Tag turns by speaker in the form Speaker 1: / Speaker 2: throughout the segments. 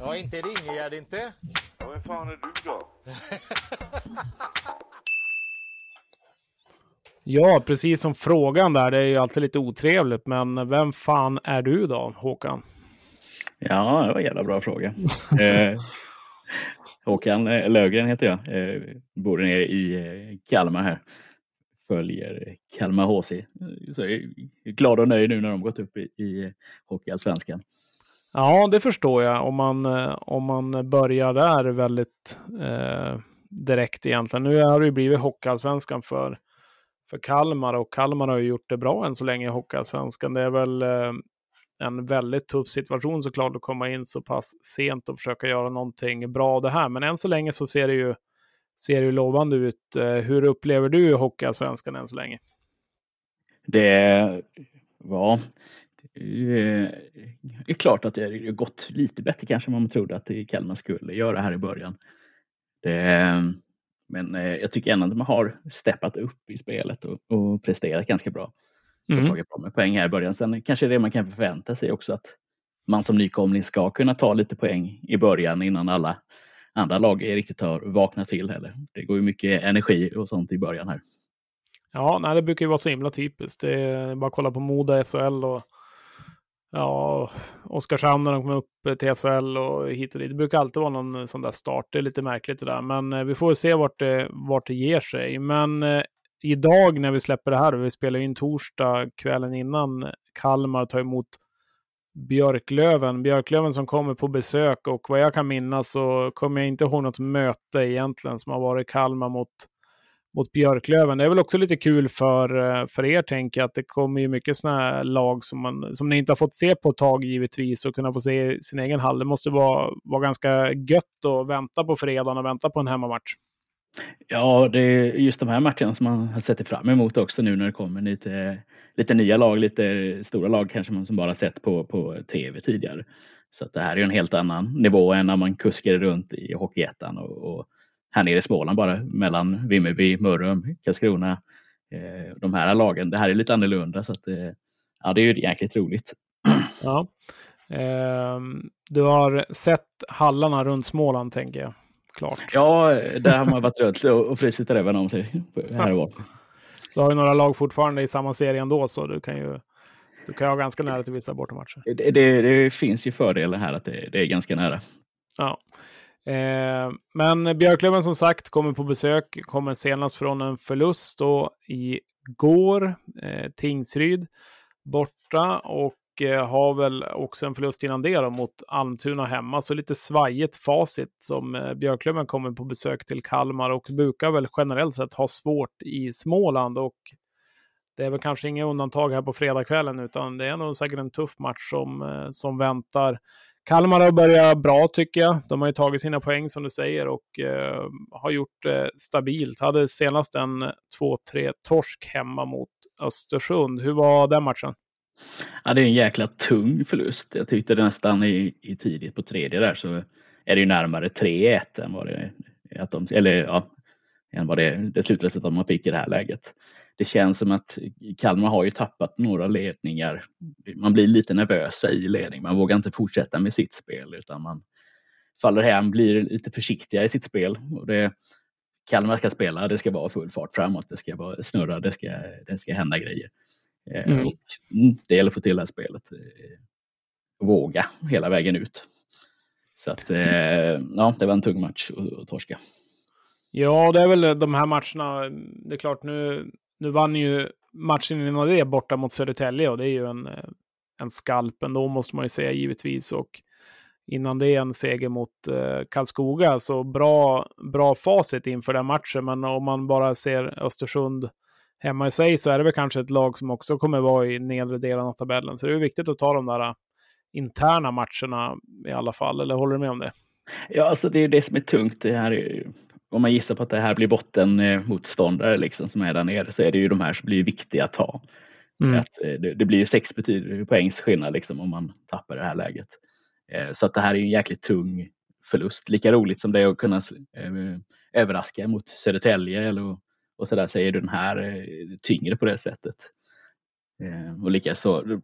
Speaker 1: Ja, inte Ingegärd inte.
Speaker 2: Ja, vem fan är du då?
Speaker 3: Ja, precis som frågan där. Det är ju alltid lite otrevligt, men vem fan är du då, Håkan?
Speaker 4: Ja, det var en jävla bra fråga. eh, Håkan eh, Lögren heter jag. Eh, bor nere i eh, Kalmar här. Följer Kalmar HC. Så jag är glad och nöjd nu när de gått upp i, i Hockeyallsvenskan.
Speaker 3: Ja, det förstår jag. Om man, eh, om man börjar där väldigt eh, direkt egentligen. Nu har det ju blivit Hockeyallsvenskan för, för Kalmar och Kalmar har ju gjort det bra än så länge i Hockeyallsvenskan. Det är väl eh, en väldigt tuff situation såklart att komma in så pass sent och försöka göra någonting bra av det här. Men än så länge så ser det ju, ser det ju lovande ut. Eh, hur upplever du Hockeyallsvenskan än så länge?
Speaker 4: Det var det är klart att det har gått lite bättre kanske än vad man trodde att Kalmar skulle göra här i början. Det, men eh, jag tycker ändå att man har steppat upp i spelet och, och presterat ganska bra. Mm. Och tagit på med poäng här i början. Sen kanske det man kan förvänta sig också att man som nykomling ska kunna ta lite poäng i början innan alla andra lag riktigt har vaknat till heller. Det går ju mycket energi och sånt i början här.
Speaker 3: Ja, nej, det brukar ju vara så himla typiskt. Det är bara att kolla på Moda SHL och ja, Oskarshamn när de kom upp till SHL och hit och dit. Det brukar alltid vara någon eh, sån där start. Det är lite märkligt det där, men eh, vi får se vart det, vart det ger sig. Men eh, idag när vi släpper det här, vi spelar in torsdag kvällen innan Kalmar tar emot Björklöven. Björklöven som kommer på besök och vad jag kan minnas så kommer jag inte ihåg något möte egentligen som har varit Kalmar mot mot Björklöven. Det är väl också lite kul för, eh, för er, tänker jag, att det kommer ju mycket sådana här lag som, man, som ni inte har fått se på ett tag givetvis och kunna få se i sin egen hall. Det måste vara, vara ganska gött att vänta på fredagen och vänta på en hemmamatch.
Speaker 4: Ja, det är just de här matcherna som man har sett fram emot också nu när det kommer lite, lite nya lag, lite stora lag kanske man som bara sett på, på tv tidigare. Så att det här är en helt annan nivå än när man kuskade runt i Hockeyettan och, och här nere i Småland bara mellan Vimmerby, Mörrum, Karlskrona. Eh, de här lagen. Det här är lite annorlunda så att eh, ja, det är ju jäkligt roligt.
Speaker 3: Ja. Eh, du har sett hallarna runt Småland tänker jag. Klart.
Speaker 4: Ja, där har man varit runt och frusit även om sig här och var.
Speaker 3: Du har ju några lag fortfarande i samma serie ändå så du kan ju du kan ha ganska nära till vissa bortamatcher.
Speaker 4: Det, det, det finns ju fördelar här att det, det är ganska nära.
Speaker 3: Ja. Eh, men Björklöven som sagt kommer på besök, kommer senast från en förlust då igår, eh, Tingsryd borta och eh, har väl också en förlust innan det då, mot Almtuna hemma. Så lite svajigt facit som eh, Björklöven kommer på besök till Kalmar och brukar väl generellt sett ha svårt i Småland och det är väl kanske inga undantag här på fredagskvällen utan det är nog säkert en tuff match som, eh, som väntar. Kalmar har börjat bra tycker jag. De har ju tagit sina poäng som du säger och eh, har gjort det eh, stabilt. Hade senast en 2-3 torsk hemma mot Östersund. Hur var den matchen?
Speaker 4: Ja, det är en jäkla tung förlust. Jag tyckte det nästan i, i tidigt på tredje där så är det ju närmare 3-1 än vad det, att de, eller ja, än vad det, det slutresultat man fick i det här läget det känns som att Kalmar har ju tappat några ledningar. Man blir lite nervösa i ledning. Man vågar inte fortsätta med sitt spel utan man faller hem, blir lite försiktiga i sitt spel. Och det, Kalmar ska spela, det ska vara full fart framåt, det ska vara snurra, det ska, det ska hända grejer. Eh, mm. Och mm, det gäller att få till det här spelet. Eh, våga hela vägen ut. Så att, eh, ja, det var en tung match att torska.
Speaker 3: Ja, det är väl de här matcherna. Det är klart, nu nu vann ju matchen innan det borta mot Södertälje och det är ju en, eh, en skalp ändå måste man ju säga givetvis. Och innan det en seger mot eh, Karlskoga. Så bra, bra facit inför den matchen. Men om man bara ser Östersund hemma i sig så är det väl kanske ett lag som också kommer vara i nedre delen av tabellen. Så det är viktigt att ta de där eh, interna matcherna i alla fall. Eller håller du med om det?
Speaker 4: Ja, alltså det är ju det som är tungt. Det här är om man gissar på att det här blir bottenmotståndare liksom, som är där nere så är det ju de här som blir viktiga att ta. Mm. Att, eh, det, det, blir sex poängs skillnad liksom, om man tappar det här läget. Eh, så att det här är en jäkligt tung förlust. Lika roligt som det är att kunna eh, överraska mot Södertälje eller, och så där så är den här tyngre på det sättet. Och likaså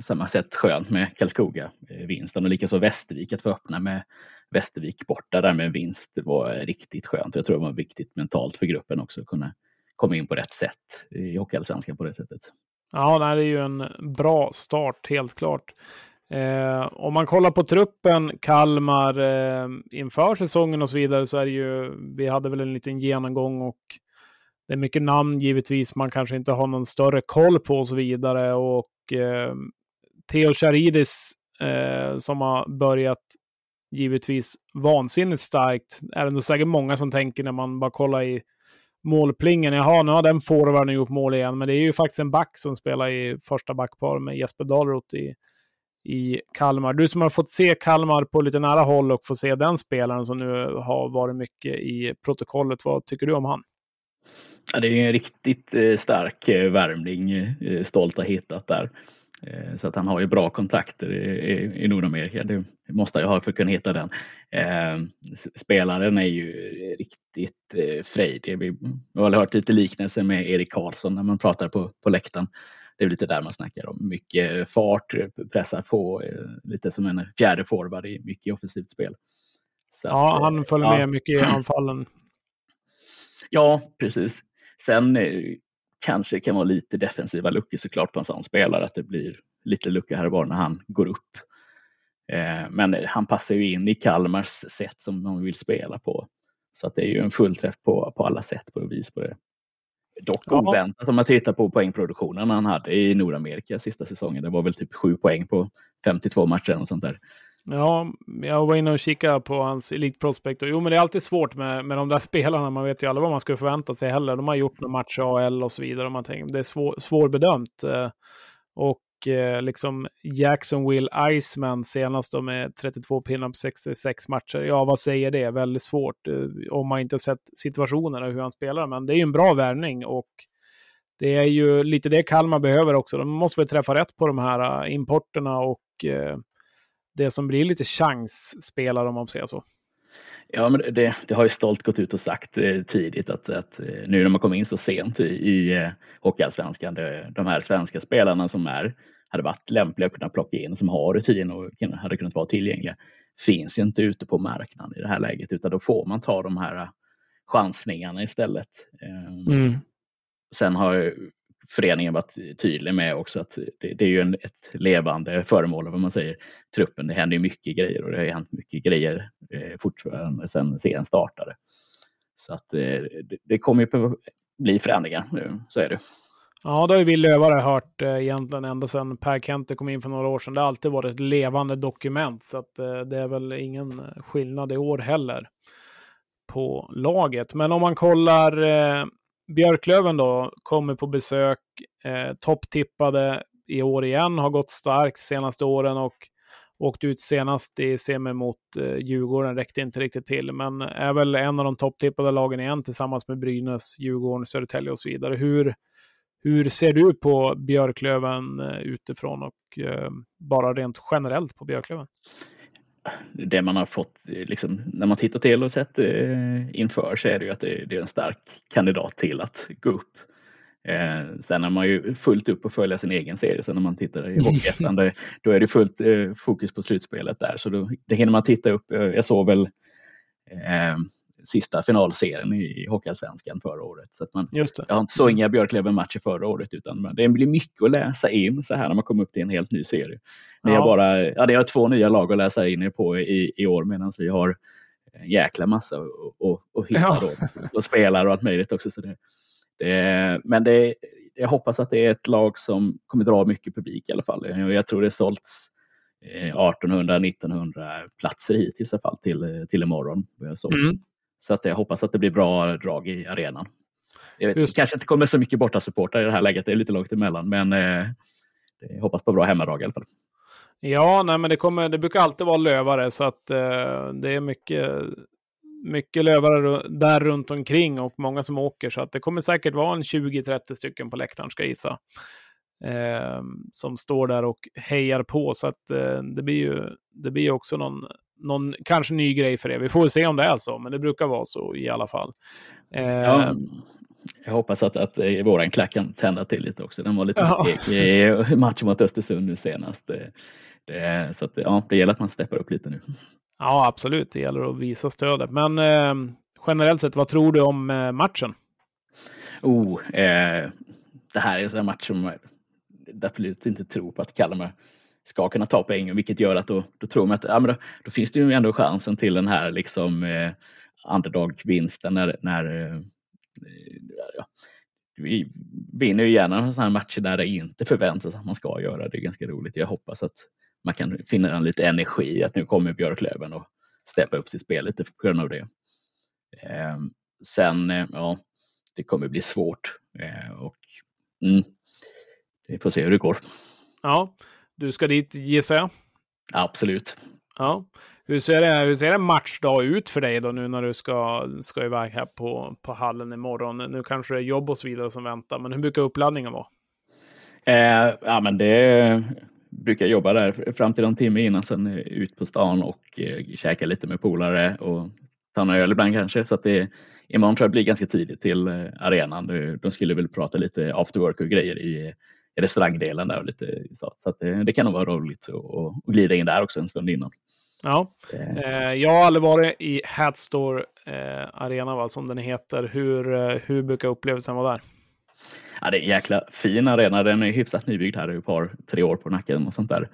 Speaker 4: samma sätt skönt med Karlskoga. vinsten och likaså Västervik att få öppna med Västervik borta där med en vinst det var riktigt skönt. Jag tror det var viktigt mentalt för gruppen också att kunna komma in på rätt sätt i Hockeyallsvenskan på det sättet.
Speaker 3: Ja, det är ju en bra start helt klart. Eh, om man kollar på truppen, Kalmar eh, inför säsongen och så vidare så är det ju, vi hade väl en liten genomgång och det är mycket namn givetvis man kanske inte har någon större koll på och så vidare. Och eh, Theo Charidis eh, som har börjat givetvis vansinnigt starkt är det nog säkert många som tänker när man bara kollar i målplingen. Jaha, nu har den forwarden gjort mål igen, men det är ju faktiskt en back som spelar i första backpar med Jesper Dahlroth i, i Kalmar. Du som har fått se Kalmar på lite nära håll och få se den spelaren som nu har varit mycket i protokollet, vad tycker du om han?
Speaker 4: Ja, det är en riktigt eh, stark eh, värmning, eh, stolt att hittat där. Så att han har ju bra kontakter i, Nordamerika. Det måste jag ha för att kunna hitta den. Spelaren är ju riktigt frejdig. Vi har hört lite liknelse med Erik Karlsson när man pratar på, på läktaren. Det är lite där man snackar om. Mycket fart, pressar på, lite som en fjärde forward i mycket offensivt spel.
Speaker 3: Så ja, han följer ja. med mycket i anfallen.
Speaker 4: Ja, precis. Sen eh, kanske kan vara lite defensiva luckor såklart på en sån spelare, att det blir lite lucka här och var när han går upp. Eh, men han passar ju in i Kalmars sätt som de vill spela på. Så att det är ju en fullträff på, på alla sätt på vis på det. Dock ja. oväntat om man tittar på poängproduktionen han hade i Nordamerika sista säsongen. Det var väl typ sju poäng på 52 matcher och sånt där.
Speaker 3: Ja, jag var inne och kikade på hans Elite Prospect. Jo, men det är alltid svårt med, med de där spelarna. Man vet ju aldrig vad man skulle förvänta sig heller. De har gjort några matcher AL och så vidare. Och man tänker, det är svår, svårbedömt. Eh, och eh, liksom Jacksonville Iceman senast då med 32 pinnar på 66 matcher. Ja, vad säger det? Väldigt svårt eh, om man inte sett situationerna hur han spelar. Men det är ju en bra värvning och det är ju lite det Kalmar behöver också. De måste väl träffa rätt på de här importerna och det som blir lite chansspelare om man får säga så.
Speaker 4: Ja, men det, det, har ju Stolt gått ut och sagt eh, tidigt att, att eh, nu när man kommer in så sent i, i eh, Hockeyallsvenskan, de här svenska spelarna som är, hade varit lämpliga att kunna plocka in, som har rutin och hade kunnat vara tillgängliga, finns ju inte ute på marknaden i det här läget, utan då får man ta de här chansningarna istället. Ehm, mm. Sen har föreningen varit tydlig med också att det, det är ju en, ett levande föremål, vad man säger, truppen. Det händer ju mycket grejer och det har hänt mycket grejer eh, fortfarande sedan serien startade. Så att eh, det, det kommer ju bli förändringar nu, så är det.
Speaker 3: Ja, det har ju vi lövare hört eh, egentligen ända sedan Per Kente kom in för några år sedan. Det har alltid varit ett levande dokument, så att eh, det är väl ingen eh, skillnad i år heller på laget. Men om man kollar eh, Björklöven då kommer på besök, eh, topptippade i år igen, har gått starkt senaste åren och åkt ut senast i semi mot eh, Djurgården, räckte inte riktigt till, men är väl en av de topptippade lagen igen tillsammans med Brynäs, Djurgården, Södertälje och så vidare. Hur, hur ser du på Björklöven eh, utifrån och eh, bara rent generellt på Björklöven?
Speaker 4: Det man har fått, liksom, när man tittar till och sett eh, inför så är det ju att det, det, är en stark kandidat till att gå upp. Eh, sen har man ju fullt upp och följa sin egen serie, så när man tittar i Hockeyettan då är det fullt eh, fokus på slutspelet där, så då, det hinner man titta upp. Eh, jag såg väl eh, sista finalserien i Hockeyallsvenskan förra året. Så man. Jag har inte så inga Björklöven-matcher förra året, utan det blir mycket att läsa in så här när man kommer upp till en helt ny serie. Ni ja. har bara, ja, det har två nya lag att läsa in er på i, i år, medan vi har en jäkla massa att hitta ja. då, och spelare och allt möjligt också. Så det, det, men det, jag hoppas att det är ett lag som kommer dra mycket publik i alla fall. Jag tror det är sålt 1800-1900 eh, platser hittills i alla fall till, till imorgon. Mm. Så att jag hoppas att det blir bra drag i arenan. Jag vet, kanske inte kommer så mycket borta supportrar i det här läget, det är lite långt emellan, men eh, jag hoppas på bra hemmadrag i alla fall.
Speaker 3: Ja, nej, men det, kommer, det brukar alltid vara lövare, så att eh, det är mycket, mycket lövare där runt omkring och många som åker, så att det kommer säkert vara en 20-30 stycken på läktaren, ska jag gissa. Eh, som står där och hejar på, så att eh, det blir ju det blir också någon någon kanske ny grej för er. Vi får se om det är så, men det brukar vara så i alla fall.
Speaker 4: Eh, ja, Jag hoppas att, att eh, våran klack kan tända till lite också. Den var lite
Speaker 3: Ja.
Speaker 4: stek i matchen mot Östersund nu senast. Det, det, så att, ja, det gäller att man steppar upp lite nu.
Speaker 3: Ja, absolut. Det gäller att visa stödet. Men eh, generellt sett, vad tror du om eh, matchen?
Speaker 4: Oh, eh, det här är en sån match som jag absolut inte tror på att Kalmar ska kunna ta poäng, vilket gör att då, då tror man att ja, men då, då finns det ju ändå chansen till den här liksom eh, underdog-vinsten när, när eh, ja, vi vinner ju gärna sådana här matcher där det inte förväntas att man ska göra. Det är ganska roligt. Jag hoppas att man kan finna en lite energi att nu kommer Björklöven och steppa upp sitt spel lite på grund av det. Eh, sen, eh, ja, det kommer bli svårt eh, och mm, vi får se hur det går.
Speaker 3: Ja, du ska dit gissar jag.
Speaker 4: Absolut.
Speaker 3: Ja. Hur ser, det, hur ser en matchdag ut för dig då nu när du ska, ska iväg här på, på hallen imorgon? Nu kanske det är jobb och så vidare som väntar, men hur brukar uppladdningen vara?
Speaker 4: Eh, ja, men det brukar jobba där fram till en timme innan, sen ut på stan och eh, käka lite med polare och ta en öl ibland kanske. Så att det, imorgon tror jag blir ganska tidigt till eh, arenan. De, skulle väl prata lite after work och grejer i restaurangdelen där och lite så. Så det, det kan nog vara roligt att glida in där också en stund innan.
Speaker 3: Ja,
Speaker 4: Eh,
Speaker 3: eh, jag har aldrig varit i Hatstore eh, Arena, va, som den heter. Hur, eh, hur brukar upplevelsen vara där?
Speaker 4: Ja, det är en jäkla fin arena. Den är hyfsat nybyggd här. Ett par, tre år på nacken och sånt där.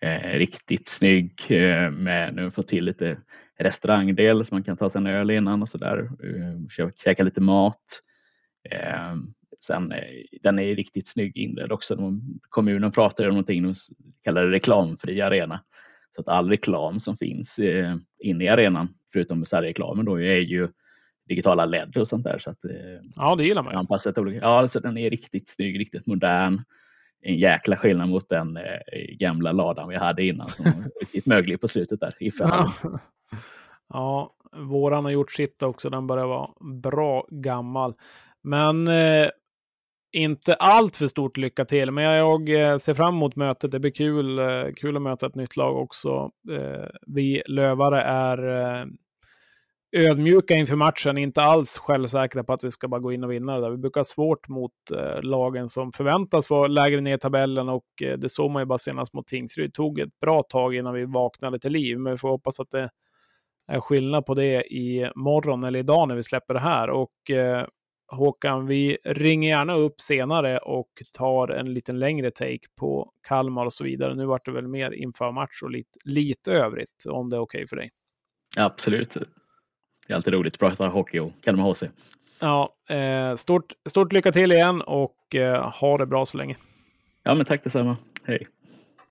Speaker 4: Eh, riktigt snygg eh, med, nu fått till lite restaurangdel så man kan ta sig en öl innan och så där. Eh, käka lite mat. Eh, sen, eh, den är riktigt snygg inredd också. De, kommunen pratar om någonting, de kallar det reklamfri arena. Så att all reklam som finns eh, inne i arenan, förutom reklamen då, är ju digitala LED och sånt där. Så att, eh,
Speaker 3: Ja, det gillar man ju.
Speaker 4: anpassat olika. Ja, så den är riktigt snygg, riktigt modern. En jäkla skillnad mot den eh, gamla ladan vi hade innan som var riktigt möglig på slutet där. i.
Speaker 3: Ja. ja, våran har gjort sitt också. Den börjar vara bra gammal. Men eh, inte allt för stort lycka till. Men jag eh, ser fram emot mötet. Det blir kul, eh, kul att möta ett nytt lag också. Eh, vi lövare är ödmjuka inför matchen, inte alls självsäkra på att vi ska bara gå in och vinna det där. Vi brukar ha svårt mot lagen som förväntas vara lägre ner i tabellen och det såg man ju bara senast mot Tingsryd. Det tog ett bra tag innan vi vaknade till liv, men vi får hoppas att det är skillnad på det i morgon eller idag när vi släpper det här. Och eh, Håkan, vi ringer gärna upp senare och tar en liten längre take på Kalmar och så vidare. Nu vart det väl mer inför match och lite, lite övrigt, om det är okej okay för dig.
Speaker 4: Absolut. Det är alltid roligt att prata hockey och Kalmar HC.
Speaker 3: Ja, eh, stort, stort lycka till igen och eh, ha det bra så länge.
Speaker 4: Ja, men tack detsamma. Hej.